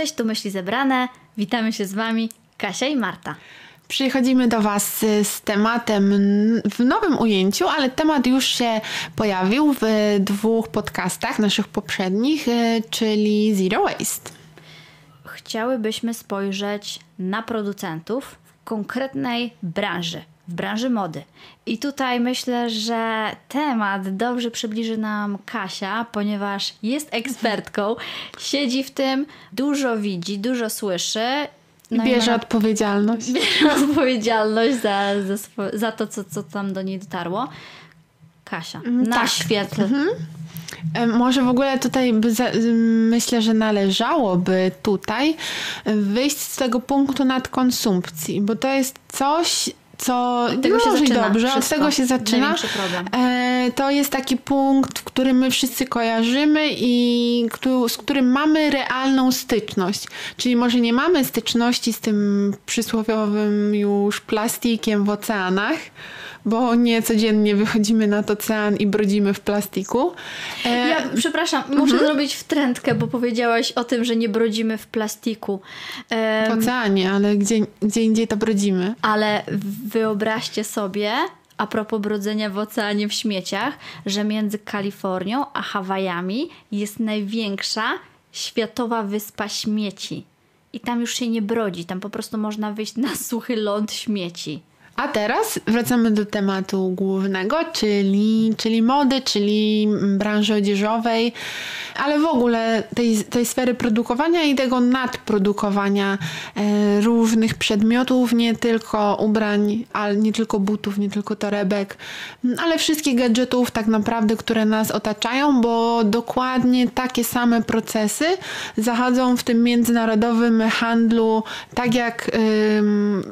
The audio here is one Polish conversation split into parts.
Cześć, tu myśli zebrane. Witamy się z Wami Kasia i Marta. Przychodzimy do Was z tematem w nowym ujęciu, ale temat już się pojawił w dwóch podcastach naszych poprzednich, e, czyli Zero Waste. Chciałybyśmy spojrzeć na producentów w konkretnej branży, w branży mody. I tutaj myślę, że temat dobrze przybliży nam Kasia, ponieważ jest ekspertką, siedzi w tym, dużo widzi, dużo słyszy. No bierze ma, odpowiedzialność. Bierze odpowiedzialność za, za, swo, za to, co, co tam do niej dotarło. Kasia, mm, na tak. świetle. Mhm. E, może w ogóle tutaj myślę, że należałoby tutaj wyjść z tego punktu nadkonsumpcji, bo to jest coś, co od tego się zaczyna dobrze, wszystko. od tego się zaczyna. E, to jest taki punkt, w którym my wszyscy kojarzymy i z którym mamy realną styczność. Czyli może nie mamy styczności z tym przysłowiowym już plastikiem w oceanach, bo nie codziennie wychodzimy nad ocean i brodzimy w plastiku. E... Ja, przepraszam, muszę mhm. zrobić wtrętkę, bo powiedziałaś o tym, że nie brodzimy w plastiku. W oceanie, ale gdzie, gdzie indziej to brodzimy. Ale wyobraźcie sobie, a propos brodzenia w oceanie w śmieciach, że między Kalifornią a Hawajami jest największa światowa wyspa śmieci. I tam już się nie brodzi, tam po prostu można wyjść na suchy ląd śmieci. A teraz wracamy do tematu głównego, czyli, czyli mody, czyli branży odzieżowej, ale w ogóle tej, tej sfery produkowania i tego nadprodukowania e, różnych przedmiotów, nie tylko ubrań, ale nie tylko butów, nie tylko torebek, ale wszystkich gadżetów tak naprawdę, które nas otaczają, bo dokładnie takie same procesy zachodzą w tym międzynarodowym handlu, tak jak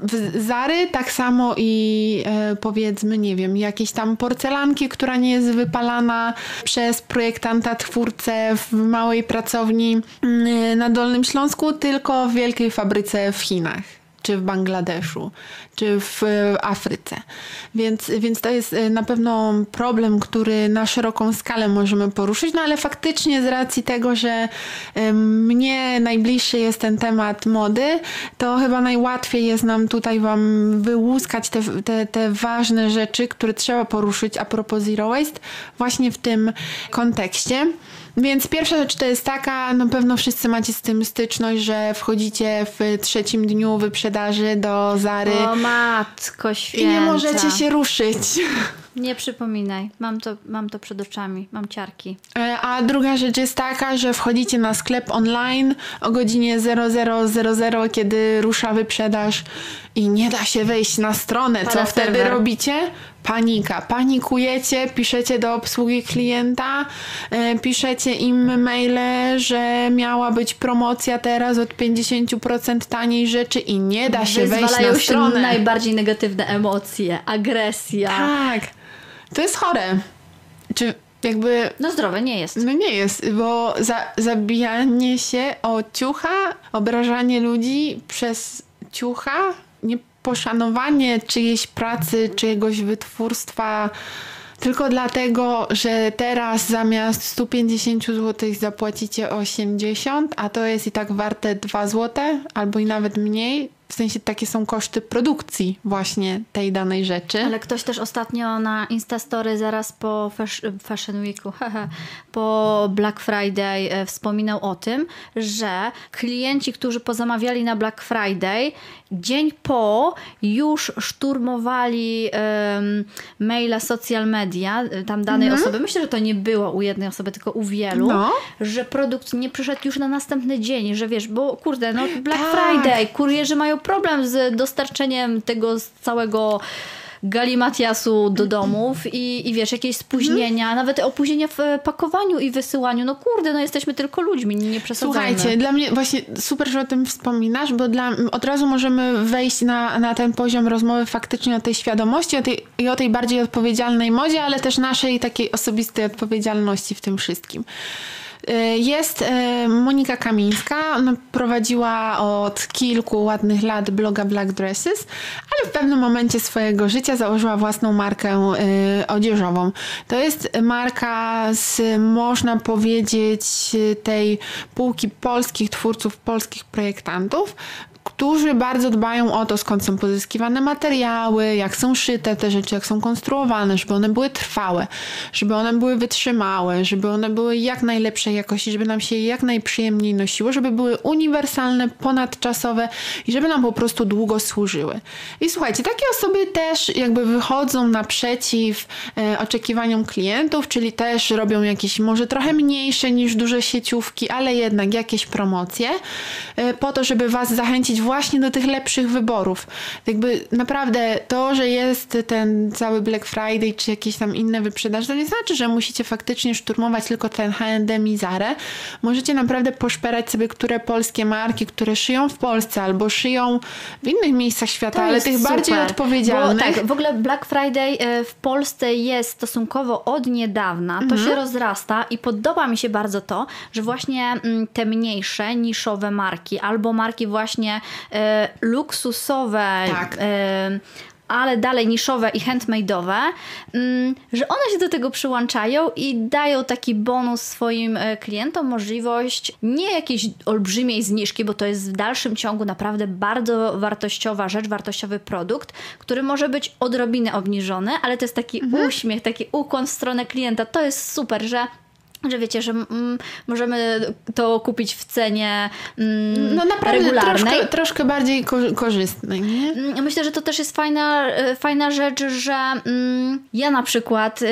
w Zary, tak samo i e, powiedzmy, nie wiem, jakieś tam porcelanki, która nie jest wypalana przez projektanta, twórcę w małej pracowni mm, na Dolnym Śląsku, tylko w wielkiej fabryce w Chinach czy w Bangladeszu, czy w Afryce. Więc, więc to jest e, na pewno problem, który na szeroką skalę możemy poruszyć, no ale faktycznie z racji tego, że mnie najbliższy jest ten temat mody, to chyba najłatwiej jest nam tutaj Wam wyłuskać te, te, te ważne rzeczy, które trzeba poruszyć a propos Zero Waste właśnie w tym kontekście. Więc pierwsza rzecz to jest taka, na pewno wszyscy macie z tym styczność, że wchodzicie w trzecim dniu wyprzedaży do Zary. O matko święta. I nie możecie się ruszyć. Nie przypominaj, mam to, mam to przed oczami, mam ciarki. E, a druga rzecz jest taka, że wchodzicie na sklep online o godzinie 0000, kiedy rusza wyprzedaż i nie da się wejść na stronę. Co wtedy robicie? Panika. Panikujecie, piszecie do obsługi klienta, e, piszecie im maile, że miała być promocja teraz od 50% taniej rzeczy i nie da się wejść na stronę. się najbardziej negatywne emocje, agresja. Tak. To jest chore. Czy jakby... No zdrowe nie jest. No nie jest, bo za, zabijanie się o ciucha, obrażanie ludzi przez ciucha, nieposzanowanie czyjejś pracy, czyjegoś wytwórstwa tylko dlatego, że teraz zamiast 150 zł zapłacicie 80, a to jest i tak warte 2 zł albo i nawet mniej, w sensie takie są koszty produkcji właśnie tej danej rzeczy. Ale ktoś też ostatnio na Instastory zaraz po Fashion Weeku, po Black Friday e, wspominał o tym, że klienci, którzy pozamawiali na Black Friday, dzień po już szturmowali um, maile social media, e, tam danej mm. osoby. Myślę, że to nie było u jednej osoby, tylko u wielu, no. że produkt nie przyszedł już na następny dzień, że wiesz, bo kurde, no Black tak. Friday, kurierzy mają problem z dostarczeniem tego całego galimatiasu do domów i, i wiesz, jakieś spóźnienia, hmm. nawet opóźnienia w pakowaniu i wysyłaniu. No kurde, no jesteśmy tylko ludźmi, nie przesadzajmy. Słuchajcie, dla mnie właśnie super, że o tym wspominasz, bo dla, od razu możemy wejść na, na ten poziom rozmowy faktycznie o tej świadomości o tej, i o tej bardziej odpowiedzialnej modzie, ale też naszej takiej osobistej odpowiedzialności w tym wszystkim. Y, jest y, Monika Kamińska. Ona prowadziła od kilku ładnych lat bloga Black Dresses, ale w pewnym momencie swojego życia założyła własną markę y, odzieżową. To jest marka z, można powiedzieć, tej półki polskich twórców, polskich projektantów, którzy bardzo dbają o to, skąd są pozyskiwane materiały, jak są szyte te rzeczy, jak są konstruowane, żeby one były trwałe, żeby one były wytrzymałe, żeby one były jak najlepszej jakości, żeby nam się jak najprzyjemniej nosiło, żeby były uniwersalne, ponadczasowe i żeby nam po prostu długo służyły. I słuchajcie, takie osoby też jakby wychodzą naprzeciw e, oczekiwaniom klientów, czyli też robią jakieś może trochę mniejsze niż duże sieciówki, ale jednak jakieś promocje e, po to, żeby was zachęcić właśnie do tych lepszych wyborów. Jakby naprawdę to, że jest ten cały Black Friday czy jakieś tam inne wyprzedaże, to nie znaczy, że musicie faktycznie szturmować tylko ten H&M i. Możecie naprawdę poszperać sobie, które polskie marki, które szyją w Polsce albo szyją w innych miejscach świata, ale tych super, bardziej odpowiedzialnych. Bo, tak, w ogóle Black Friday e, w Polsce jest stosunkowo od niedawna. To mhm. się rozrasta i podoba mi się bardzo to, że właśnie mm, te mniejsze, niszowe marki albo marki właśnie e, luksusowe, tak. e, ale dalej niszowe i handmade'owe, mm, że one się do tego przyłączają i dają taki bonus swoim e, klientom, możliwość nie jakiejś olbrzymiej zniżki, bo to jest w dalszym ciągu naprawdę bardzo wartościowa rzecz, wartościowy produkt, który może być odrobinę obniżony, ale to jest taki mhm. uśmiech, taki ukłon w stronę klienta. To jest super, że że wiecie, że mm, możemy to kupić w cenie mm, no naprawdę regularnej. Troszkę, troszkę bardziej korzystnej. Nie? Mm, myślę, że to też jest fajna, e, fajna rzecz, że mm, ja na przykład e,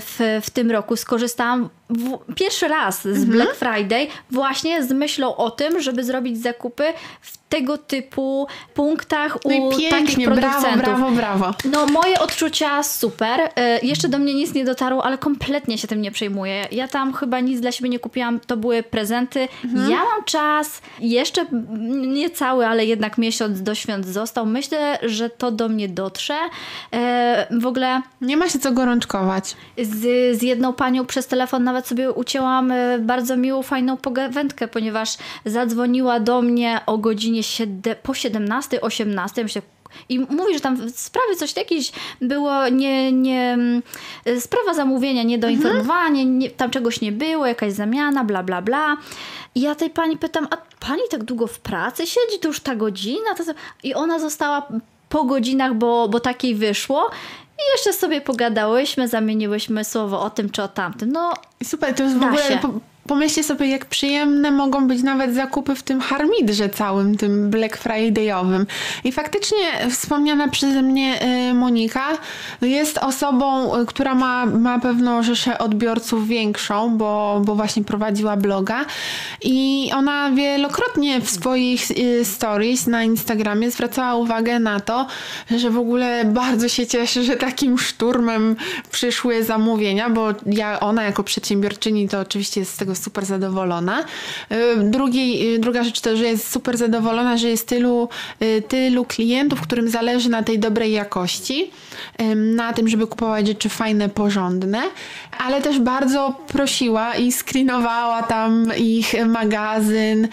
w, w tym roku skorzystałam w, pierwszy raz z mhm. Black Friday właśnie z myślą o tym, żeby zrobić zakupy w tego typu punktach no u pięknie, producentów. Brawo, brawo, brawo. No moje odczucia super. E, jeszcze do mnie nic nie dotarło, ale kompletnie się tym nie przejmuję. Ja tam chyba nic dla siebie nie kupiłam, to były prezenty. Mhm. Ja mam czas, jeszcze nie cały, ale jednak miesiąc do świąt został. Myślę, że to do mnie dotrze. E, w ogóle... Nie ma się co gorączkować. Z, z jedną panią przez telefon nawet sobie ucięłam e, bardzo miłą, fajną pogawędkę, ponieważ zadzwoniła do mnie o godzinie po 17, 18. Myślę, i mówi, że tam w sprawie coś jakieś było, nie, nie, mm, sprawa zamówienia, niedoinformowanie, mhm. nie, tam czegoś nie było, jakaś zamiana, bla, bla, bla. I ja tej pani pytam, a pani tak długo w pracy siedzi, to już ta godzina? I ona została po godzinach, bo, bo takiej wyszło. I jeszcze sobie pogadałyśmy, zamieniłyśmy słowo o tym czy o tamtym. No, super, to jest w ogóle Pomyślcie sobie, jak przyjemne mogą być nawet zakupy w tym harmidrze całym, tym Black Fridayowym. I faktycznie wspomniana przeze mnie y, Monika jest osobą, y, która ma, ma pewną rzeszę odbiorców większą, bo, bo właśnie prowadziła bloga i ona wielokrotnie w swoich y, stories na Instagramie zwracała uwagę na to, że w ogóle bardzo się cieszy, że takim szturmem przyszły zamówienia, bo ja, ona jako przedsiębiorczyni to oczywiście jest z tego super zadowolona. Y, drugi, y, druga rzecz to, że jest super zadowolona, że jest tylu, y, tylu klientów, którym zależy na tej dobrej jakości, na tym, żeby kupować rzeczy fajne, porządne, ale też bardzo prosiła i screenowała tam ich magazyn,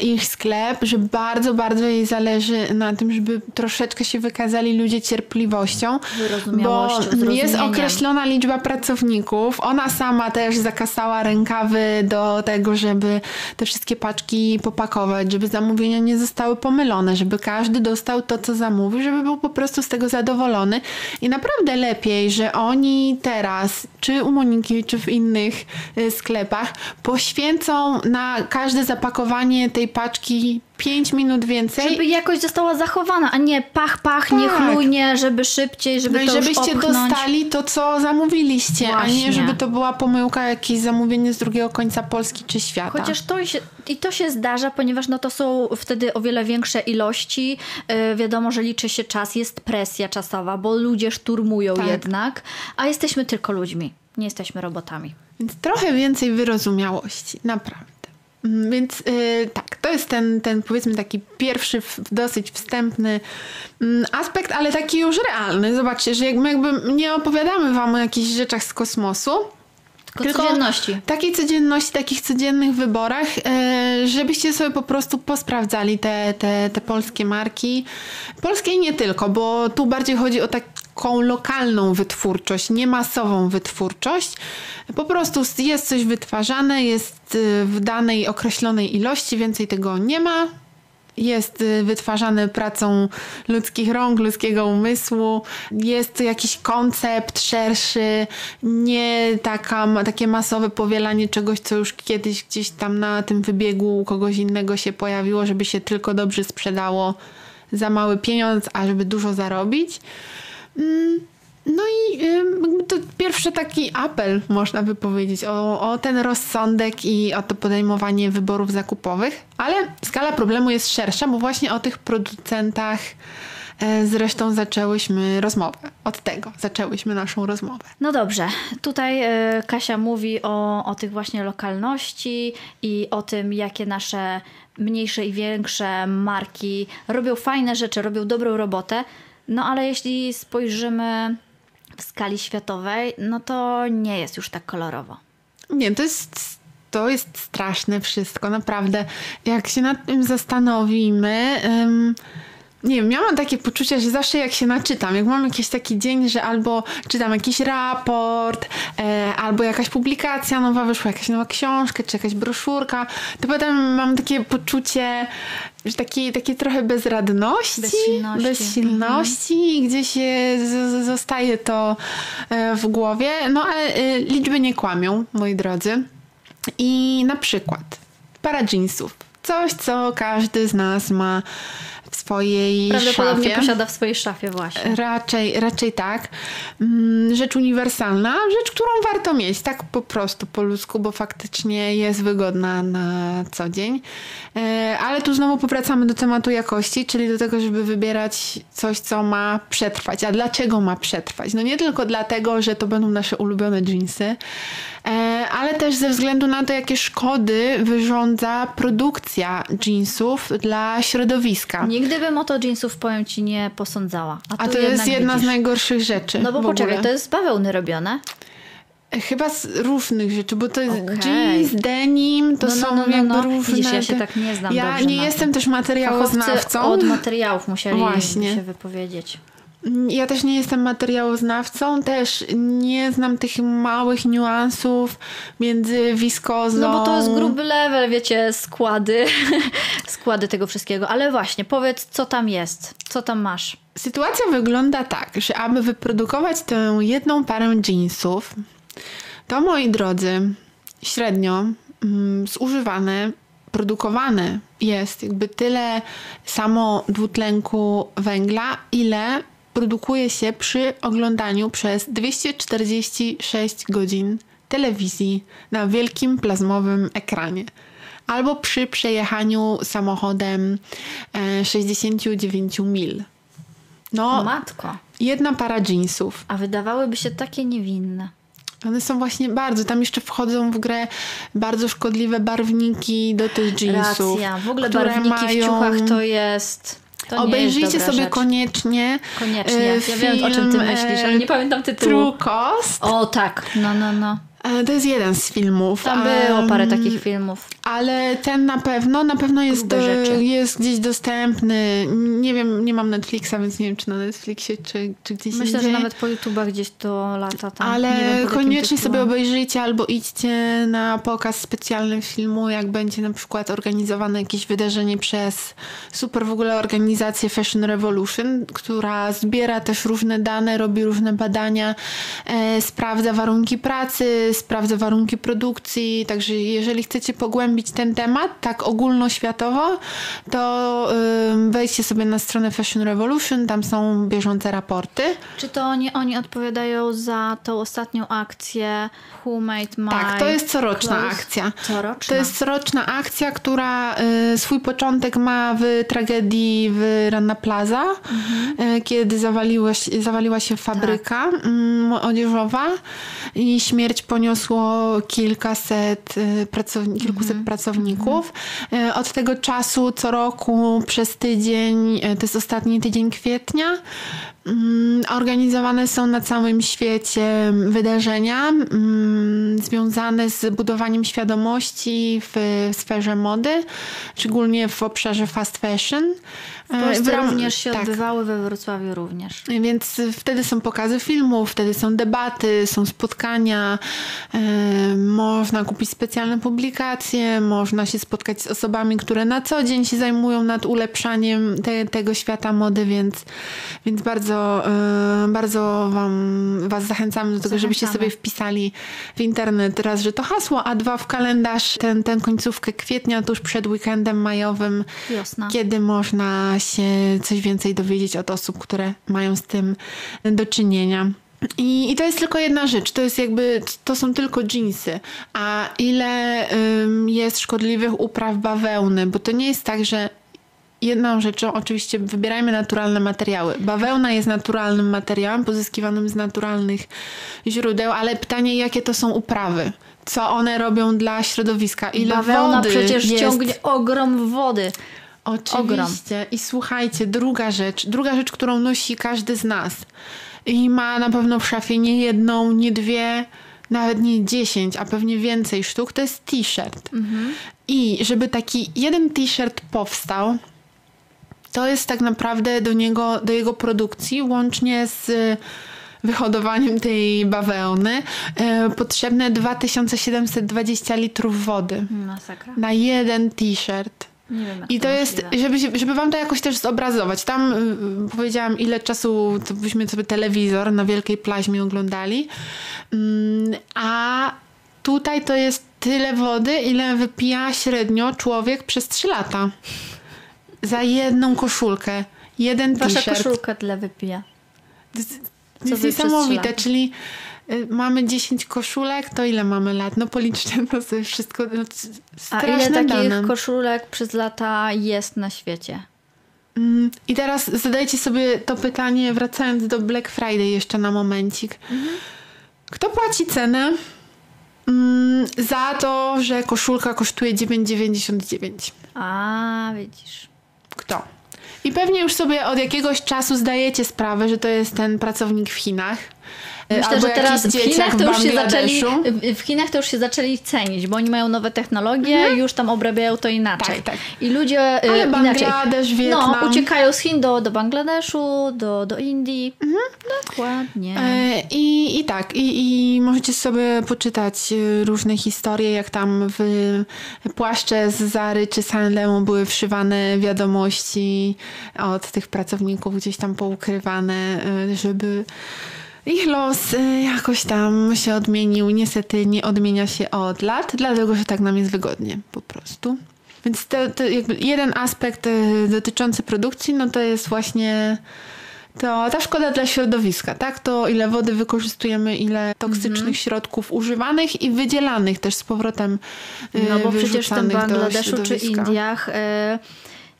ich sklep, że bardzo, bardzo jej zależy na tym, żeby troszeczkę się wykazali ludzie cierpliwością, bo jest określona liczba pracowników. Ona sama też zakasała rękawy do tego, żeby te wszystkie paczki popakować, żeby zamówienia nie zostały pomylone, żeby każdy dostał to, co zamówił, żeby był po prostu z tego zadowolony. I naprawdę lepiej, że oni teraz, czy u Moniki, czy w innych y, sklepach, poświęcą na każde zapakowanie tej paczki 5 minut więcej. Żeby jakość została zachowana, a nie pach, pach, tak. niechlujnie, żeby szybciej, żeby no to i żebyście dostali to, co zamówiliście, Właśnie. a nie żeby to była pomyłka, jakieś zamówienie z drugiego końca Polski czy świata. Chociaż to się, i to się zdarza, ponieważ no to są wtedy o wiele większe ilości. Yy, wiadomo, że liczy się czas, jest presja czasowa, bo ludzie szturmują tak. jednak, a jesteśmy tylko ludźmi, nie jesteśmy robotami. Więc trochę więcej wyrozumiałości, naprawdę. Mm, więc yy, tak, to jest ten, ten powiedzmy taki pierwszy, dosyć wstępny yy, aspekt, ale taki już realny. Zobaczcie, że jak my jakby nie opowiadamy wam o jakichś rzeczach z kosmosu, Tylko codzienności. Takiej codzienności, takich codziennych wyborach, e, żebyście sobie po prostu posprawdzali te, te, te polskie marki. Polskie i nie tylko, bo tu bardziej chodzi o taką lokalną wytwórczość, nie masową wytwórczość. Po prostu jest coś wytwarzane, jest e, w danej określonej ilości, więcej tego nie ma jest y, wytwarzany pracą ludzkich rąk, ludzkiego umysłu. Jest jakiś koncept szerszy, nie taka, takie masowe powielanie czegoś, co już kiedyś gdzieś tam na tym wybiegu u kogoś innego się pojawiło, żeby się tylko dobrze sprzedało za mały pieniądz, a żeby dużo zarobić. Mm no i to pierwszy taki apel, można by powiedzieć, o, o, ten rozsądek i o to podejmowanie wyborów zakupowych, ale skala problemu jest szersza, bo właśnie o tych producentach e, zresztą zaczęłyśmy rozmowę. Od tego zaczęłyśmy naszą rozmowę. No dobrze, tutaj e, Kasia mówi o, o tych właśnie lokalności i o tym, jakie nasze mniejsze i większe marki robią fajne rzeczy, robią dobrą robotę. No ale jeśli spojrzymy w skali światowej, no to nie jest już tak kolorowo. Nie, to jest, to jest straszne wszystko, naprawdę. Jak się nad tym zastanowimy. Nie wiem, ja mam takie poczucie, że zawsze jak się naczytam, jak mam jakiś taki dzień, że albo czytam jakiś raport, e, albo jakaś publikacja nowa, wyszła jakaś nowa książka, czy jakaś broszurka, to potem mam takie poczucie, że takie, takie trochę bezradności, bezsilności, bezsilności mhm. gdzieś z, zostaje to e, w głowie. No ale e, liczby nie kłamią, moi drodzy. I na przykład para jeansów. Coś, co każdy z nas ma w swojej Prawdopodobnie szafie. posiada w swojej szafie właśnie. Raczej, raczej tak. Mm, rzecz uniwersalna, rzecz, którą warto mieć, tak po prostu po ludzku, bo faktycznie jest wygodna na co dzień. E, ale tu znowu powracamy do tematu jakości, czyli do tego, żeby wybierać coś, co ma przetrwać. A dlaczego ma przetrwać? No nie tylko dlatego, że to będą nasze ulubione jeansy, e, ale też ze względu na to, jakie szkody wyrządza produkcja jeansów dla środowiska. Nigdy bym o to jeansów, powiem Ci, nie posądzała. A, A to jest jedna widzisz. z najgorszych rzeczy. No bo poczekaj, to jest z bawełny robione. Chyba z różnych rzeczy, bo to jest okay. jeans, denim, to no, no, są no, no, jakby no. różne. Widzisz, ja się tak nie znam Ja nie jestem też materiałoznawcą. od materiałów musieli Właśnie. się wypowiedzieć. Ja też nie jestem materiałoznawcą, też nie znam tych małych niuansów między wiskozą. No bo to jest gruby level, wiecie, składy, składy tego wszystkiego. Ale właśnie, powiedz, co tam jest, co tam masz. Sytuacja wygląda tak, że aby wyprodukować tę jedną parę jeansów, to moi drodzy, średnio mm, zużywane, produkowane jest jakby tyle samo dwutlenku węgla, ile produkuje się przy oglądaniu przez 246 godzin telewizji na wielkim plazmowym ekranie. Albo przy przejechaniu samochodem 69 e, mil. No, matko. Jedna para jeansów. A wydawałyby się takie niewinne. One są właśnie bardzo, tam jeszcze wchodzą w grę bardzo szkodliwe barwniki do tych jeansów. Racja, w ogóle barwniki mają... w ciuchach to jest... To Obejrzyjcie sobie rzecz. koniecznie. Koniecznie. Ja film, wiem o czym ty myślisz, ale nie pamiętam tytułu. True Cost. O tak, no, no, no. E, to jest jeden z filmów. Tam było parę takich filmów. Ale ten na pewno, na pewno jest, do, jest gdzieś dostępny. Nie wiem, nie mam Netflixa, więc nie wiem, czy na Netflixie, czy, czy gdzieś Myślę, indziej. że nawet po YouTubach gdzieś to lata tam. Ale wiem, koniecznie sobie obejrzyjcie albo idźcie na pokaz specjalny filmu, jak będzie na przykład organizowane jakieś wydarzenie przez super w ogóle organizację Fashion Revolution, która zbiera też różne dane, robi różne badania, e, sprawdza warunki pracy, sprawdza warunki produkcji, także jeżeli chcecie pogłębić ten temat tak ogólnoświatowo, to wejdźcie sobie na stronę Fashion Revolution, tam są bieżące raporty. Czy to oni, oni odpowiadają za tą ostatnią akcję Who Made My Tak, to jest coroczna clothes? akcja. Coroczna. To jest coroczna akcja, która y, swój początek ma w tragedii w Rana Plaza, mhm. y, kiedy zawaliła, zawaliła się fabryka tak. odzieżowa i śmierć po poniosło kilkaset, y, pracowni- kilkuset pracowników. Y, Od tego czasu co roku przez tydzień, y, to jest ostatni tydzień kwietnia, mm, organizowane są na całym świecie wydarzenia mm, związane z budowaniem świadomości w sferze mody, szczególnie w obszarze fast fashion. W Polsce ram- również się tak. odbywały, we Wrocławiu również. Więc wtedy są pokazy filmów, wtedy są debaty, są spotkania, e, można kupić specjalne publikacje, można się spotkać z osobami, które na co dzień się zajmują nad ulepszaniem te, tego świata mody, więc, więc bardzo, e, bardzo wam, Was zachęcamy do tego, żebyście Zachęcamy. sobie wpisali w internet raz, że to hasło, a dwa w kalendarz, ten, ten końcówkę kwietnia tuż przed weekendem majowym, Wiosna. kiedy można się coś więcej dowiedzieć od osób, które mają z tym do czynienia. I, I to jest tylko jedna rzecz, to jest jakby, to są tylko dżinsy. A ile ym, jest szkodliwych upraw bawełny, bo to nie jest tak, że jedną rzeczą, oczywiście wybierajmy naturalne materiały. Bawełna jest naturalnym materiałem pozyskiwanym z naturalnych źródeł, ale pytanie, jakie to są uprawy? Co one robią dla środowiska? Ile Bawełna wody przecież jest? ciągnie ogrom wody. Oczywiście. I słuchajcie, druga rzecz, druga rzecz, którą nosi każdy z nas i ma na pewno w szafie nie jedną, nie dwie, nawet nie dziesięć, a pewnie więcej sztuk, to jest t-shirt. I żeby taki jeden t-shirt powstał, to jest tak naprawdę do niego, do jego produkcji, łącznie z y, wyhodowaniem tej bawełny, y, potrzebne 2720 litrów wody Masakra. na jeden t-shirt. Nie wiem, jak I to jest, możliwe. żeby, żeby wam to jakoś też zobrazować. Tam y, powiedziałam, ile czasu to byśmy sobie telewizor na wielkiej plaźmie oglądali. Mm, a tutaj to jest tyle wody, ile wypija średnio człowiek przez 3 lata. Za jedną koszulkę. Jeden Wasza t-shirt. koszulka tyle wypija. To jest Co niesamowite, czyli y, mamy 10 koszulek, to ile mamy lat? No policzcie to sobie wszystko. No, A ile takich koszulek przez lata jest na świecie? Mm, I teraz zadajcie sobie to pytanie, wracając do Black Friday jeszcze na momencik. Kto płaci cenę mm, za to, że koszulka kosztuje 9,99? A, widzisz. Kto? I pewnie już sobie od jakiegoś czasu zdajecie sprawę, że to jest ten pracownik w Chinach. E, Myślę, albo że teraz w Chinach to już się zaczęli, w Chinach to już się zaczęli cenić, bo oni mają nowe technologie, już tam obrabiają to inaczej. Tak, tak. I ludzie e, Ale inaczej. Bangladesz, Wietnam. No, uciekają z Chin do, do Bangladeszu, do, do Indii. Dokładnie. E, I, I tak, i, i możecie sobie poczytać różne historie, jak tam w płaszcze z Zary czy Sanlemu były wszywane wiadomości od tych pracowników gdzieś tam poukrywane, żeby ich los e, jakoś tam się odmienił. Niestety nie odmienia się od lat, dlatego że tak nam jest wygodnie po prostu. Więc to, to jakby jeden aspekt e, dotyczący produkcji, no to jest właśnie to ta szkoda dla środowiska, tak? To ile wody wykorzystujemy, ile toksycznych Mhm. środków używanych i wydzielanych też z powrotem. e, No bo przecież w Bangladeszu czy. Indiach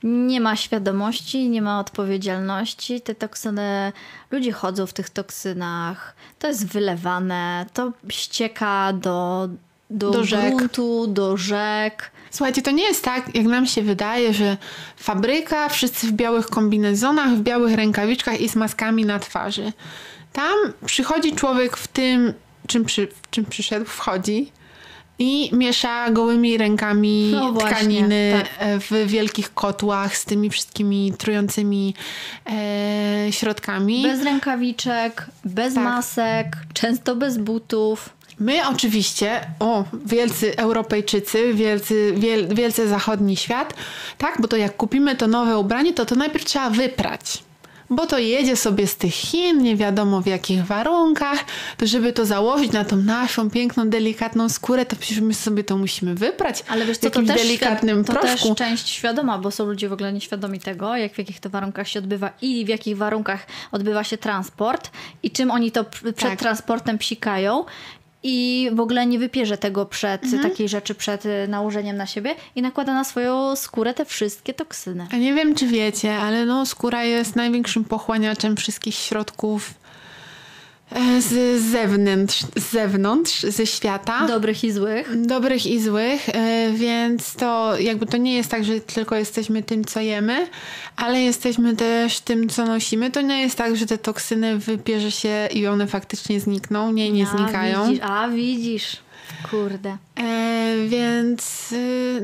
nie ma świadomości, nie ma odpowiedzialności. Te toksyny, ludzie chodzą w tych toksynach, to jest wylewane, to ścieka do, do, Do rzek. gruntu, do rzek. Słuchajcie, to nie jest tak, jak nam się wydaje, że fabryka, wszyscy w białych kombinezonach, w białych rękawiczkach i z maskami na twarzy. Tam przychodzi człowiek w tym, czym, przy, czym przyszedł, wchodzi i miesza gołymi rękami No właśnie, tkaniny tak. w wielkich kotłach z tymi wszystkimi trującymi e, środkami. Bez rękawiczek, bez Tak. masek, często bez butów. My oczywiście, o, wielcy Europejczycy, wielcy, wiel, wielce zachodni świat, tak, bo to jak kupimy to nowe ubranie, to to najpierw trzeba wyprać. Bo to jedzie sobie z tych Chin, nie wiadomo w jakich warunkach, to żeby to założyć na tą naszą piękną, delikatną skórę, to przecież my sobie to musimy wyprać Ale wiesz co, to też, delikatnym to proszku. też część świadoma, bo są ludzie w ogóle nieświadomi tego, jak w jakich to warunkach się odbywa i w jakich warunkach odbywa się transport i czym oni to pr- przed Tak. transportem psikają. I w ogóle nie wypierze tego przed Mhm. takiej rzeczy przed y, nałożeniem na siebie i nakłada na swoją skórę te wszystkie toksyny. A nie wiem, czy wiecie, ale no, skóra jest największym pochłaniaczem wszystkich środków z zewnątrz, z zewnątrz, ze świata. Dobrych i złych. Dobrych i złych, e, więc to jakby to nie jest tak, że tylko jesteśmy tym, co jemy, ale jesteśmy też tym, co nosimy. To nie jest tak, że te toksyny wybierze się i one faktycznie znikną. Nie, nie a, znikają. Widzisz, a widzisz. Kurde. E, więc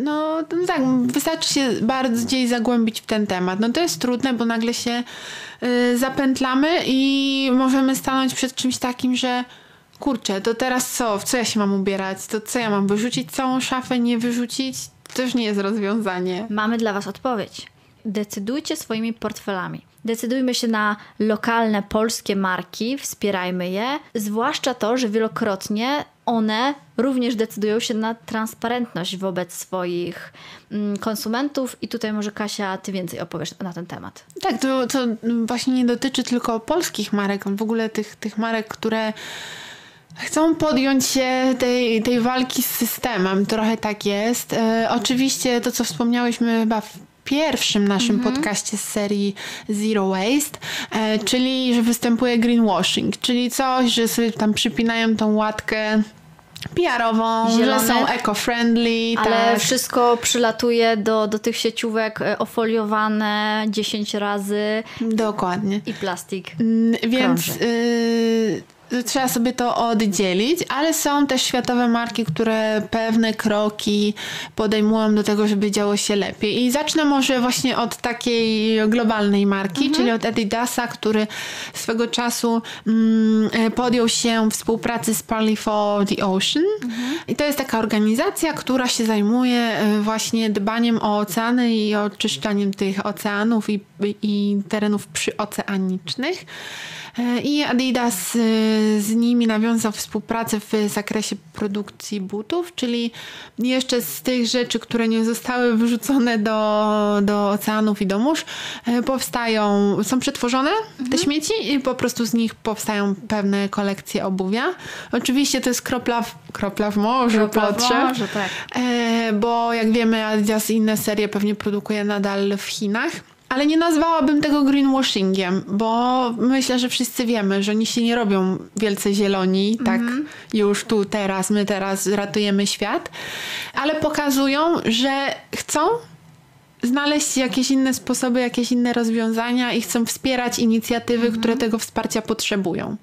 no, no tak, wystarczy się bardziej zagłębić w ten temat. No to jest trudne, bo nagle się y, zapętlamy i możemy stanąć przed czymś takim, że kurczę, to teraz co? W co ja się mam ubierać? To co ja mam wyrzucić całą szafę, nie wyrzucić? To już nie jest rozwiązanie. Mamy dla Was odpowiedź. Decydujcie swoimi portfelami. Decydujmy się na lokalne polskie marki, wspierajmy je, zwłaszcza to, że wielokrotnie one również decydują się na transparentność wobec swoich mm, konsumentów i tutaj może Kasia, ty więcej opowiesz na ten temat. Tak, to, to właśnie nie dotyczy tylko polskich marek, w ogóle tych, tych marek, które chcą podjąć się tej, tej walki z systemem. Trochę tak jest. E, oczywiście to, co wspomniałyśmy chyba w pierwszym naszym mhm. podcaście z serii Zero Waste, e, czyli że występuje greenwashing, czyli coś, że sobie tam przypinają tą łatkę PR-ową, Zielone, że są eco-friendly. Ale tak. wszystko przylatuje do, do tych sieciówek e, ofoliowane 10 razy. Dokładnie. I plastik. Więc y, trzeba sobie to oddzielić, ale są też światowe marki, które pewne kroki podejmują do tego, żeby działo się lepiej. I zacznę może właśnie od takiej globalnej marki, mhm. czyli od Adidasa, który swego czasu mm, podjął się współpracy z Parley for the Ocean. Mhm. I to jest taka organizacja, która się zajmuje e, właśnie dbaniem o oceany i oczyszczaniem tych oceanów i, i terenów przyoceanicznych. E, I Adidas e, z nimi nawiązał współpracę w zakresie produkcji butów, czyli jeszcze z tych rzeczy, które nie zostały wyrzucone do, do oceanów i do mórz, e, powstają, są przetworzone mhm. te śmieci i po prostu z nich powstają pewne kolekcje obuwia. Oczywiście to jest kropla w, kropla w morzu kropla potrzeb, w morzu, tak. bo jak wiemy Adidas i inne serie pewnie produkuje nadal w Chinach. Ale nie nazwałabym tego greenwashingiem, bo myślę, że wszyscy wiemy, że oni się nie robią wielce zieloni, tak mm -hmm. już tu, teraz, my teraz ratujemy świat, ale pokazują, że chcą znaleźć jakieś inne sposoby, jakieś inne rozwiązania i chcą wspierać inicjatywy, mhm. które tego wsparcia potrzebują.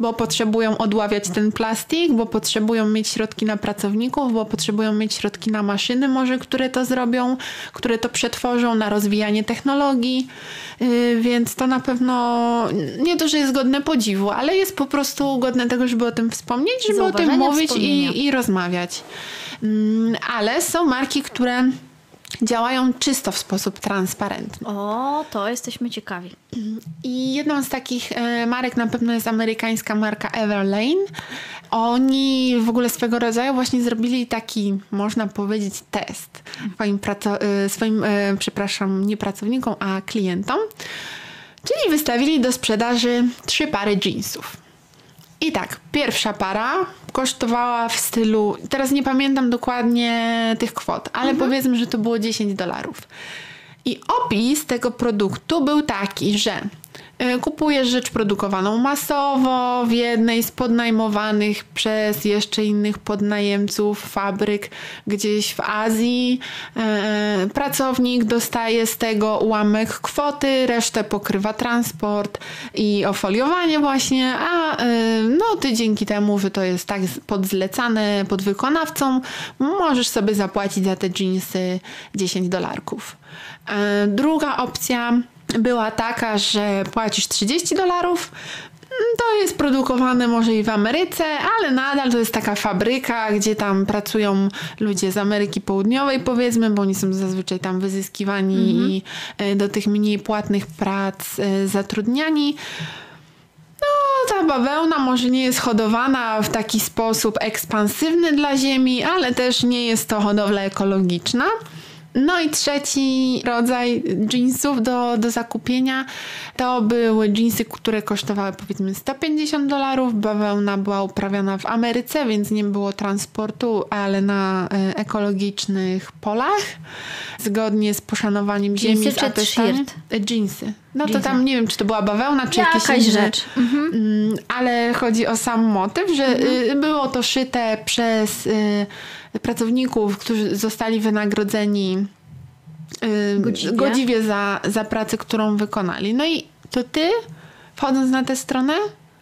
Bo potrzebują odławiać ten plastik, bo potrzebują mieć środki na pracowników, bo potrzebują mieć środki na maszyny może, które to zrobią, które to przetworzą, na rozwijanie technologii. Yy, więc to na pewno nie to, że jest godne podziwu, ale jest po prostu godne tego, żeby o tym wspomnieć, żeby o tym mówić i, i rozmawiać. Yy, ale są marki, które działają czysto w sposób transparentny. O, to jesteśmy ciekawi. I jedną z takich e, marek na pewno jest amerykańska marka Everlane. Oni w ogóle swego rodzaju właśnie zrobili taki, można powiedzieć, test swoim, e, swoim e, przepraszam, nie pracownikom, a klientom. Czyli wystawili do sprzedaży trzy pary jeansów. I tak, pierwsza para kosztowała w stylu, teraz nie pamiętam dokładnie tych kwot, ale mhm. powiedzmy, że to było 10 dolarów. I opis tego produktu był taki, że kupujesz rzecz produkowaną masowo w jednej z podnajmowanych przez jeszcze innych podnajemców fabryk gdzieś w Azji. E, pracownik dostaje z tego ułamek kwoty, resztę pokrywa transport i ofoliowanie właśnie, a e, no ty dzięki temu, że to jest tak podzlecane pod wykonawcą, możesz sobie zapłacić za te jeansy 10 dolarków. Druga opcja była taka, że płacisz 30 dolarów. To jest produkowane może i w Ameryce, ale nadal to jest taka fabryka, gdzie tam pracują ludzie z Ameryki Południowej, powiedzmy, bo oni są zazwyczaj tam wyzyskiwani mm -hmm. i e, do tych mniej płatnych prac e, zatrudniani. No, ta bawełna może nie jest hodowana w taki sposób ekspansywny dla ziemi, ale też nie jest to hodowla ekologiczna. No i trzeci rodzaj jeansów do, do zakupienia to były jeansy, które kosztowały powiedzmy 150 dolarów. Bawełna była uprawiana w Ameryce, więc nie było transportu, ale na e, ekologicznych polach. Zgodnie z poszanowaniem jeansy ziemi. Czy t-shirt? E, jeansy. No to tam nie wiem, czy to była bawełna, czy jakieś Jakaś inne, rzecz. Mhm. Mm, ale chodzi o sam motyw, że Mhm. y, było to szyte przez y, pracowników, którzy zostali wynagrodzeni Godziwie. godziwie za, za pracę, którą wykonali. No i to ty, wchodząc na tę stronę,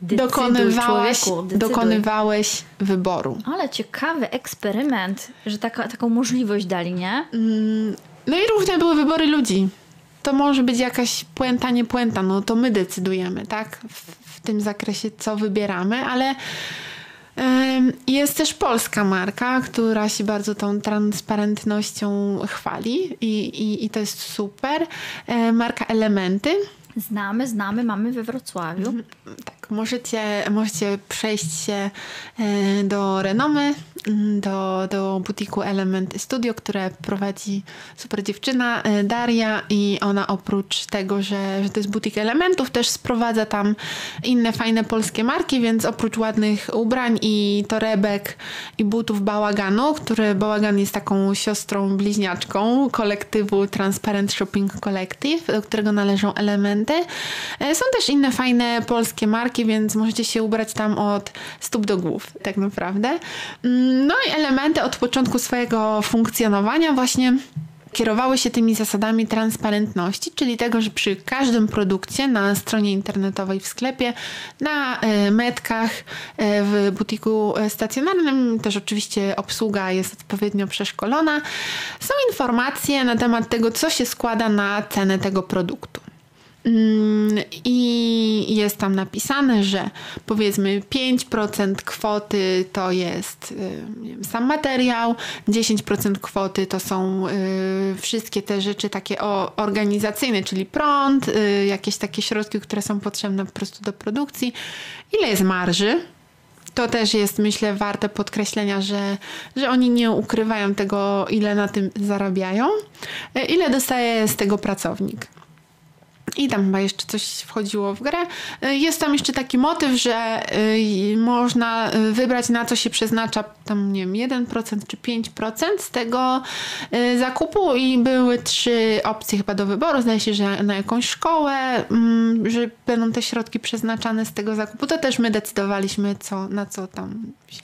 Decyduj, dokonywałaś, człowieku, decyduj. dokonywałeś wyboru. Ale ciekawy eksperyment, że taka, taką możliwość dali, nie? Mm, No i różne były wybory ludzi. To może być jakaś puenta, nie puenta, no to my decydujemy, tak? W, w tym zakresie, co wybieramy, ale jest też polska marka, która się bardzo tą transparentnością chwali i, i, i to jest super. Marka Elementy. Znamy, znamy, mamy we Wrocławiu. Tak, możecie, możecie przejść się e, do Renomy, mm, do, do butiku Element Studio, które prowadzi super dziewczyna e, Daria i ona oprócz tego, że, że to jest butik elementów, też sprowadza tam inne fajne polskie marki, więc oprócz ładnych ubrań i torebek i butów Bałaganu, który Bałagan jest taką siostrą bliźniaczką kolektywu Transparent Shopping Collective, do którego należą elementy. E, Są też inne fajne polskie marki, więc możecie się ubrać tam od stóp do głów, tak naprawdę. Mm, No i elementy od początku swojego funkcjonowania właśnie kierowały się tymi zasadami transparentności, czyli tego, że przy każdym produkcie na stronie internetowej w sklepie, na e, metkach, e, w butiku e, stacjonarnym, też oczywiście obsługa jest odpowiednio przeszkolona, są informacje na temat tego, co się składa na cenę tego produktu. Mm, I jest tam napisane, że powiedzmy 5% kwoty to jest y, wiem, sam materiał, 10% kwoty to są y, wszystkie te rzeczy takie organizacyjne, czyli prąd, y, jakieś takie środki, które są potrzebne po prostu do produkcji. Ile jest marży? To też jest, myślę, warte podkreślenia, że, że oni nie ukrywają tego, ile na tym zarabiają, ile dostaje z tego pracownik. I tam chyba jeszcze coś wchodziło w grę. Y, Jest tam jeszcze taki motyw, że y, można y, wybrać na co się przeznacza tam nie wiem 1% czy 5% z tego zakupu i były trzy opcje chyba do wyboru. Zdaje się, że na jakąś szkołę, mm, że będą te środki przeznaczane z tego zakupu. To też my decydowaliśmy co, na co tam się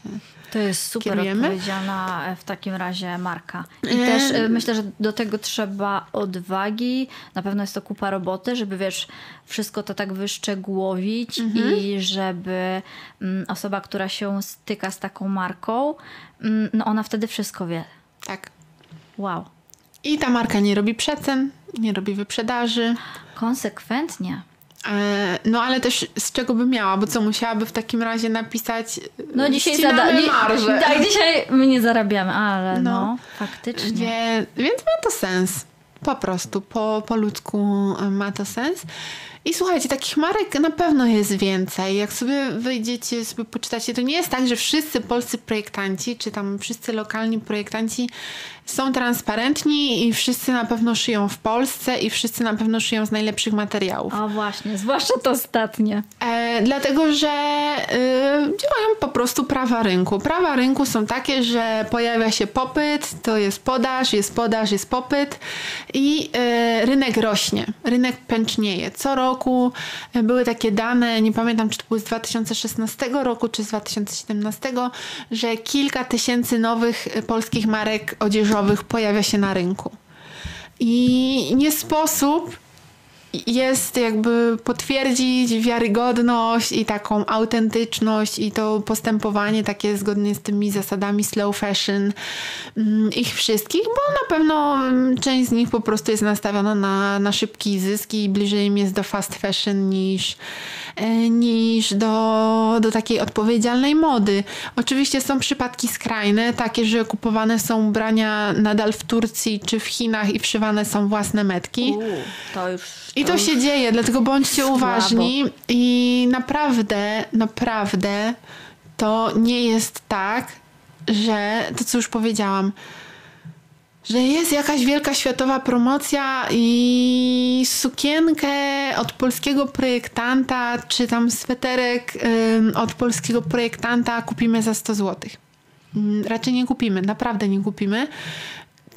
To jest super Kierujemy? odpowiedzialna e, w takim razie marka. I też e, myślę, że do tego trzeba odwagi. Na pewno jest to kupa roboty, żeby wiesz, wszystko to tak wyszczegółowić i żeby mm, osoba, która się styka z taką marką, mm, no ona wtedy wszystko wie. tak. Wow. I ta marka nie robi przecen, nie robi wyprzedaży. Konsekwentnie. E, No ale też z czego by miała, bo co musiałaby w takim razie napisać No dzisiaj zada- marżę. Tak, dzisiaj my nie zarabiamy, ale no, No. faktycznie. Wie, więc ma to sens. Po prostu, po, po ludzku e, ma to sens. I słuchajcie, takich marek na pewno jest więcej. Jak sobie wyjdziecie, sobie poczytacie, to nie jest tak, że wszyscy polscy projektanci, czy tam wszyscy lokalni projektanci są transparentni i wszyscy na pewno szyją w Polsce i wszyscy na pewno szyją z najlepszych materiałów. O właśnie, zwłaszcza to ostatnie. E, dlatego, że y, działają po prostu prawa rynku. Prawa rynku są takie, że pojawia się popyt, to jest podaż, jest podaż, jest popyt i y, rynek rośnie, rynek pęcznieje. Co roku y, były takie dane, nie pamiętam czy to były z 2016 roku czy z 2017, że kilka tysięcy nowych y, polskich marek odzieżowych pojawia się na rynku. I nie sposób jest jakby potwierdzić wiarygodność i taką autentyczność i to postępowanie takie zgodnie z tymi zasadami slow fashion mm, ich wszystkich, bo na pewno mm, część z nich po prostu jest nastawiona na, na szybki zysk i bliżej im jest do fast fashion niż, e, niż do, do takiej odpowiedzialnej mody. Oczywiście są przypadki skrajne, takie, że kupowane są ubrania nadal w Turcji czy w Chinach i wszywane są własne metki. Uuu, to już. I to się dzieje, dlatego bądźcie Słabo. uważni i naprawdę, naprawdę to nie jest tak, że to co już powiedziałam, że jest jakaś wielka światowa promocja i sukienkę od polskiego projektanta, czy tam sweterek od polskiego projektanta kupimy za 100 zł. Mm, Raczej nie kupimy, naprawdę nie kupimy.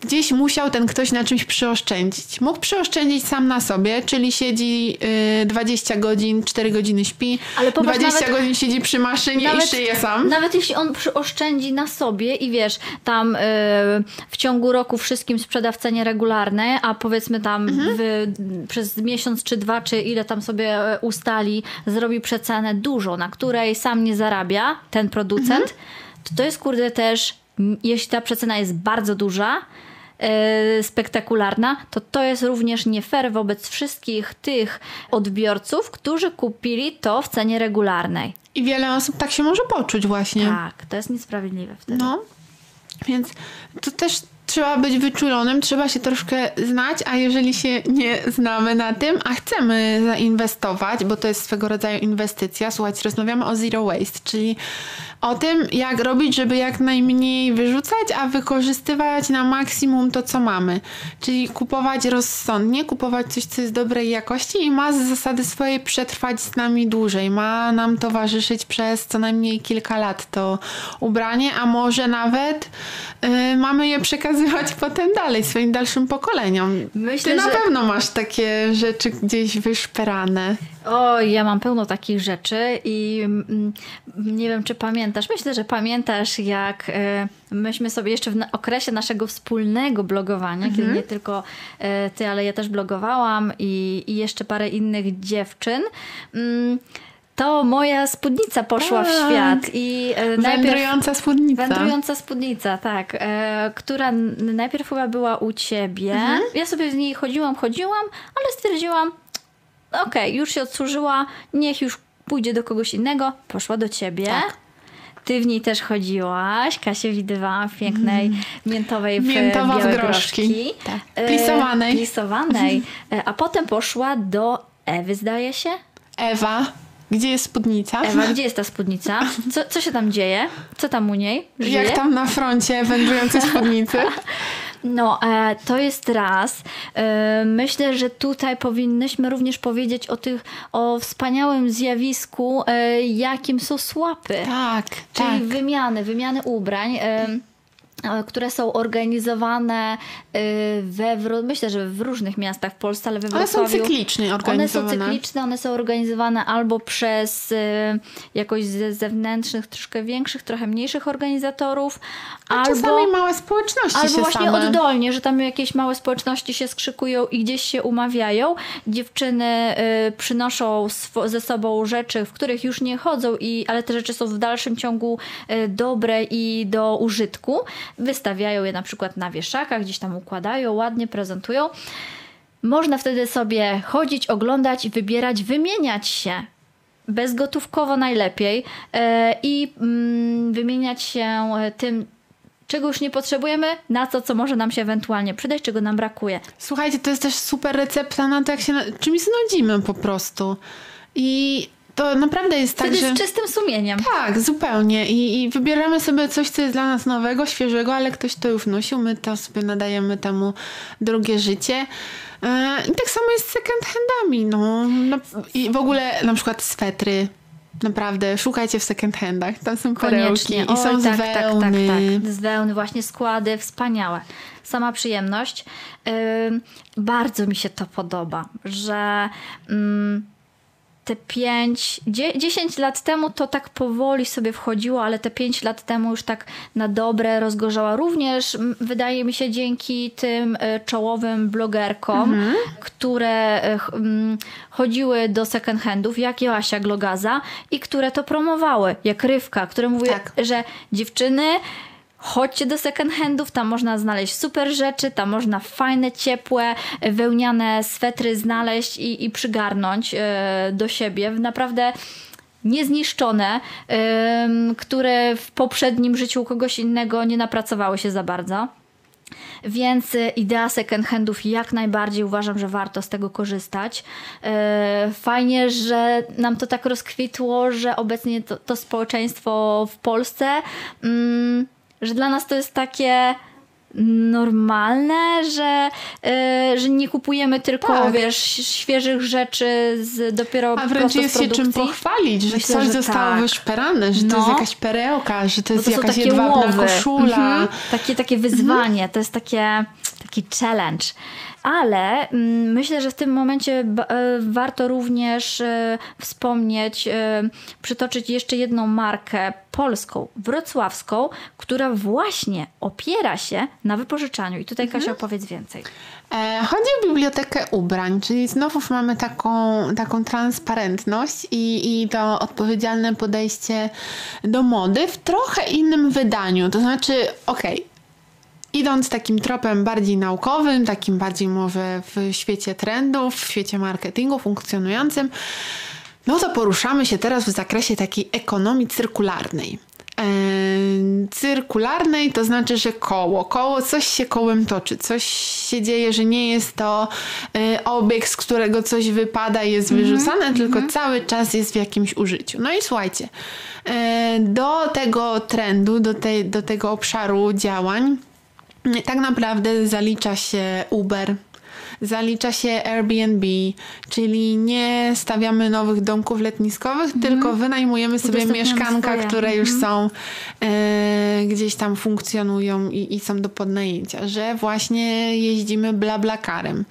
Gdzieś musiał ten ktoś na czymś przyoszczędzić. Mógł przyoszczędzić sam na sobie, czyli siedzi y, 20 godzin, 4 godziny śpi, Ale popatrz, 20 nawet- godzin siedzi przy maszynie i szyje sam. Nawet jeśli on przyoszczędzi na sobie i wiesz, tam y, w ciągu roku wszystkim sprzeda w cenie regularnej, a powiedzmy tam Mhm. w, przez miesiąc czy dwa, czy ile tam sobie e, ustali, zrobi przecenę dużo, na której sam nie zarabia ten producent, Mhm. to to jest kurde też, jeśli ta przecena jest bardzo duża, spektakularna, to to jest również nie fair wobec wszystkich tych odbiorców, którzy kupili to w cenie regularnej. I wiele osób tak się może poczuć właśnie. Tak, to jest niesprawiedliwe wtedy. No, więc to też trzeba być wyczulonym, trzeba się troszkę znać, a jeżeli się nie znamy na tym, a chcemy zainwestować, bo to jest swego rodzaju inwestycja, słuchajcie, rozmawiamy o zero waste, czyli o tym, jak robić, żeby jak najmniej wyrzucać, a wykorzystywać na maksimum to, co mamy. Czyli kupować rozsądnie, kupować coś, co jest dobrej jakości i ma z zasady swojej przetrwać z nami dłużej. Ma nam towarzyszyć przez co najmniej kilka lat to ubranie, a może nawet y, mamy je przekazywać potem dalej, swoim dalszym pokoleniom. Myślę, Ty na że- pewno masz takie rzeczy gdzieś wyszperane. O, ja mam pełno takich rzeczy i mm, nie wiem, czy pamiętasz. Myślę, że pamiętasz, jak e, myśmy sobie jeszcze w na- okresie naszego wspólnego blogowania, Mhm. kiedy nie tylko e, ty, ale ja też blogowałam i, i jeszcze parę innych dziewczyn. Mm, to moja spódnica poszła w Tak. świat i e. Wędrująca spódnica. Wędrująca spódnica, tak. E, która najpierw chyba była u ciebie. Mhm. Ja sobie w niej chodziłam, chodziłam, ale stwierdziłam, okej, już się odsłużyła, niech już pójdzie do kogoś innego. Poszła do ciebie. Tak. Ty w niej też chodziłaś. Kasię widywałam w pięknej miętowej w Mhm. Miętowa w groszki. groszki. Tak. E, Plisowanej. Plisowanej. A potem poszła do Ewy, zdaje się. Ewa, gdzie jest spódnica? Ewa, gdzie jest ta spódnica? Co, co się tam dzieje? Co tam u niej? Żyje? Jak tam na froncie wędrującej spódnicy? No, e, to jest raz. E, myślę, że tutaj powinnyśmy również powiedzieć o tych, o wspaniałym zjawisku, e, jakim są słapy. Tak, Czyli tak. wymiany, wymiany ubrań. E, które są organizowane e, we, myślę, że w różnych miastach w Polsce, ale we One są Wrocławiu. cyklicznie One są organizowane. cykliczne, one są organizowane albo przez e, jakoś ze zewnętrznych, troszkę większych, trochę mniejszych organizatorów, A albo czasami małe społeczności Albo się właśnie same... oddolnie, że tam jakieś małe społeczności się skrzykują i gdzieś się umawiają. Dziewczyny przynoszą ze sobą rzeczy, w których już nie chodzą, i, ale te rzeczy są w dalszym ciągu dobre i do użytku. Wystawiają je na przykład na wieszakach, gdzieś tam układają, ładnie prezentują. Można wtedy sobie chodzić, oglądać, wybierać, wymieniać się. Bezgotówkowo najlepiej e, i mm, wymieniać się e, tym, czego już nie potrzebujemy, na to, co może nam się ewentualnie przydać, czego nam brakuje. Słuchajcie, to jest też super recepta na to, jak się czymś znudzimy po prostu. I to naprawdę jest tak, Wtedy że... z czystym sumieniem. Tak, zupełnie. I, I wybieramy sobie coś, co jest dla nas nowego, świeżego, ale ktoś to już nosił, my to sobie nadajemy temu drugie życie. E, I tak samo jest z second handami. No. I w ogóle na przykład swetry. Naprawdę, szukajcie w second handach. Tam są perełki Koniecznie. i są Oj, z tak, tak, tak, wełny. tak. Z wełny, właśnie składy, wspaniałe. Sama przyjemność. Ym, bardzo mi się to podoba, że ym, te 5, 10 lat temu to tak powoli sobie wchodziło, ale te 5 lat temu już tak na dobre rozgorzała. Również wydaje mi się dzięki tym e, czołowym blogerkom, które e, chodziły do second handów, jak Joasia Glogaza i które to promowały, jak Rywka, które mówiły, Tak. że dziewczyny Chodźcie do second handów, tam można znaleźć super rzeczy, tam można fajne, ciepłe, wełniane swetry znaleźć i, i przygarnąć e, do siebie. Naprawdę niezniszczone, em, które w poprzednim życiu kogoś innego nie napracowały się za bardzo. Więc e, idea second handów jak najbardziej uważam, że warto z tego korzystać. Fajnie, że nam to tak rozkwitło, że obecnie to, to społeczeństwo w Polsce, mm, że dla nas to jest takie normalne, że, yy, że nie kupujemy tylko, tak. wiesz, świeżych rzeczy z dopiero A wręcz jest się czym pochwalić, że Myślę, coś że zostało tak. wyszperane, że no. to jest no. jakaś perełka, że to jest to jakaś jedwabna łowy. koszula. Mhm. Takie, takie wyzwanie, mhm. to jest takie, taki challenge ale mm, myślę, że w tym momencie e, warto również e, wspomnieć, e, przytoczyć jeszcze jedną markę polską, wrocławską, która właśnie opiera się na wypożyczaniu. I tutaj mhm. Kasia opowiedz więcej. Chodzi o bibliotekę ubrań, czyli znowuż mamy taką, taką transparentność i, i to odpowiedzialne podejście do mody w trochę innym wydaniu. To znaczy, okej, okay, Idąc takim tropem bardziej naukowym, takim bardziej może w świecie trendów, w świecie marketingu funkcjonującym, no to poruszamy się teraz w zakresie takiej ekonomii cyrkularnej. Eee, cyrkularnej to znaczy, że koło, koło, coś się kołem toczy, coś się dzieje, że nie jest to e, obieg, z którego coś wypada i jest mm -hmm, wyrzucane, mm -hmm. tylko cały czas jest w jakimś użyciu. No i słuchajcie, e, do tego trendu, do, tej, do tego obszaru działań tak naprawdę zalicza się Uber, zalicza się Airbnb, czyli nie stawiamy nowych domków letniskowych, mm. tylko wynajmujemy sobie mieszkanka, swoje. które już mm. są e, gdzieś tam funkcjonują i, i, są do podnajęcia, że właśnie jeździmy blablakarem,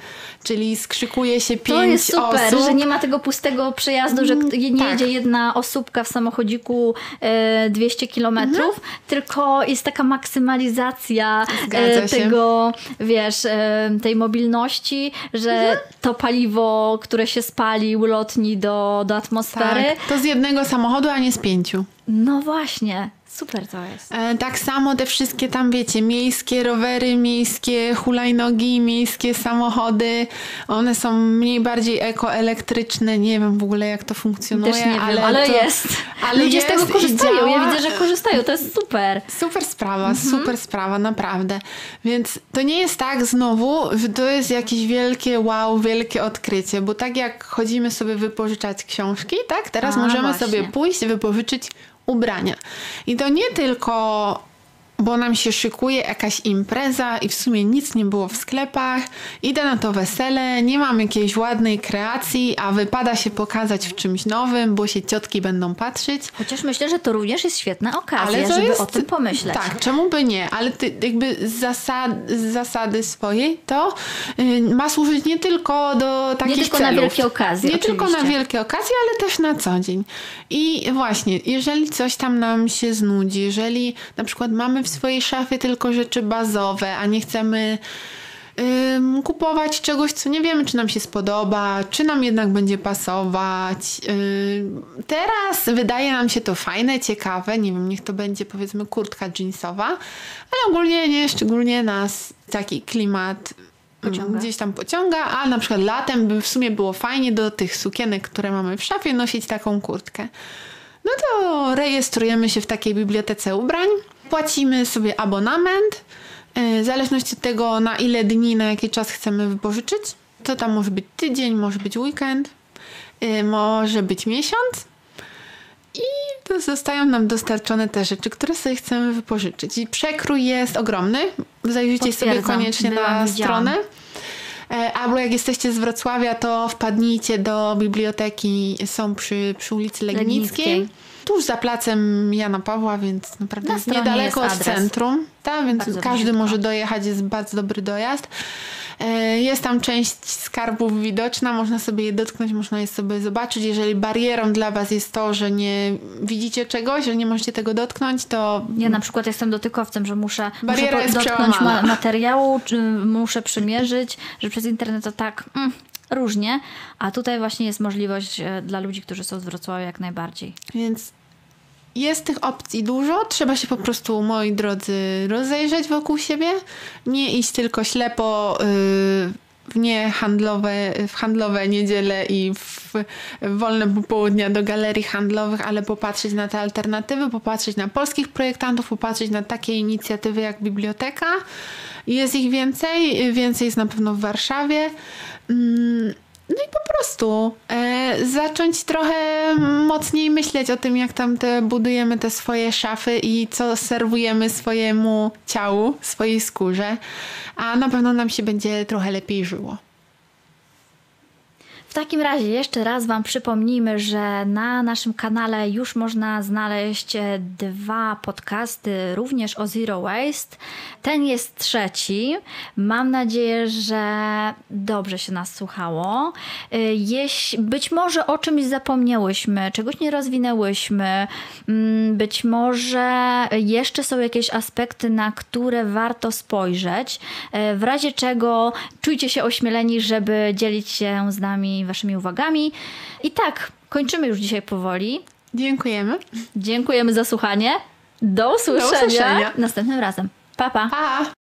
czyli skrzykuje się pięć osób. To jest super, osób. że nie ma tego pustego przejazdu, że mm, nie tak. jedzie jedna osóbka w samochodziku e, 200 kilometrów, mhm. tylko jest taka maksymalizacja e, tego, wiesz, e, tej mobilności że mhm. to paliwo, które się spali, ulotni do, do atmosfery. Tak, to z jednego samochodu, a nie z pięciu. No właśnie. Super to jest. E, tak samo te wszystkie tam, wiecie, miejskie rowery, miejskie hulajnogi, miejskie samochody, one są mniej bardziej ekoelektryczne. Nie wiem w ogóle jak to funkcjonuje, Też nie ale, wiem, ale to, jest. Ale Ludzie jest z tego korzystają. Ja widzę, że korzystają. To jest super. Super sprawa, mhm. super sprawa, naprawdę. Więc to nie jest tak znowu, że to jest jakieś wielkie wow, wielkie odkrycie, bo tak jak chodzimy sobie wypożyczać książki, tak? Teraz A, możemy właśnie. sobie pójść wypożyczyć ubrania. I to nie tylko bo nam się szykuje jakaś impreza i w sumie nic nie było w sklepach, idę na to wesele, nie mam jakiejś ładnej kreacji, a wypada się pokazać w czymś nowym, bo się ciotki będą patrzeć. Chociaż myślę, że to również jest świetna okazja, żeby jest, o tym pomyśleć. Tak, czemu by nie, ale ty, jakby z, zasad, z zasady swojej to y, ma służyć nie tylko do takich Nie tylko celów. na wielkie okazje. Nie oczywiście. tylko na wielkie okazje, ale też na co dzień. I właśnie, jeżeli coś tam nam się znudzi, jeżeli na przykład mamy w swojej szafie tylko rzeczy bazowe, a nie chcemy ym, kupować czegoś, co nie wiemy, czy nam się spodoba, czy nam jednak będzie pasować. Ym, teraz wydaje nam się to fajne, ciekawe. Nie wiem, niech to będzie powiedzmy kurtka jeansowa, ale ogólnie nie, szczególnie nas taki klimat Pociąga. gdzieś tam pociąga, a na przykład latem by w sumie było fajnie do tych sukienek, które mamy w szafie, nosić taką kurtkę. No to rejestrujemy się w takiej bibliotece ubrań, płacimy sobie abonament, e, w zależności od tego, na ile dni, na jaki czas chcemy wypożyczyć. To tam może być tydzień, może być weekend, e, może być miesiąc. I zostają nam dostarczone te rzeczy, które sobie chcemy wypożyczyć. I przekrój jest ogromny. Zajrzyjcie sobie koniecznie na stronę. E, albo jak jesteście z Wrocławia, to wpadnijcie do biblioteki, są przy, przy ulicy Legnickiej. Legnickiej tuż za placem Jana Pawła, więc naprawdę jest niedaleko jest od centrum. Tak, więc bardzo każdy może dojechać, jest bardzo dobry dojazd. E, jest tam część skarbów widoczna, można sobie je dotknąć, można je sobie zobaczyć. Jeżeli barierą dla Was jest to, że nie widzicie czegoś, że nie możecie tego dotknąć, to. Ja na przykład jestem dotykowcem, że muszę, Bariera muszę dotknąć ma materiału, muszę przymierzyć, że przez internet to tak. Mm, różnie, a tutaj właśnie jest możliwość e, dla ludzi, którzy są z Wrocławia jak najbardziej. Więc jest tych opcji dużo, trzeba się po prostu, moi drodzy, rozejrzeć wokół siebie, nie iść tylko ślepo yy, w niehandlowe, w handlowe niedziele i w, w wolne popołudnia do galerii handlowych, ale popatrzeć na te alternatywy, popatrzeć na polskich projektantów, popatrzeć na takie inicjatywy jak biblioteka. Jest ich więcej, więcej jest na pewno w Warszawie. Mm, no i po prostu e, zacząć trochę mocniej myśleć o tym, jak tam te budujemy te swoje szafy i co serwujemy swojemu ciału, swojej skórze, a na pewno nam się będzie trochę lepiej żyło. Takim razie jeszcze raz Wam przypomnijmy, że na naszym kanale już można znaleźć e, dwa podcasty również o Zero Waste. Ten jest trzeci. Mam nadzieję, że dobrze się nas słuchało. E, jeśli, być może o czymś zapomniałyśmy, czegoś nie rozwinęłyśmy, mm, być może jeszcze są jakieś aspekty, na które warto spojrzeć. E, w razie czego czujcie się ośmieleni, żeby dzielić się z nami waszymi uwagami. I tak, kończymy już dzisiaj powoli. Dziękujemy. Dziękujemy za słuchanie. Do usłyszenia, Do usłyszenia. następnym razem. Pa, pa. Pa!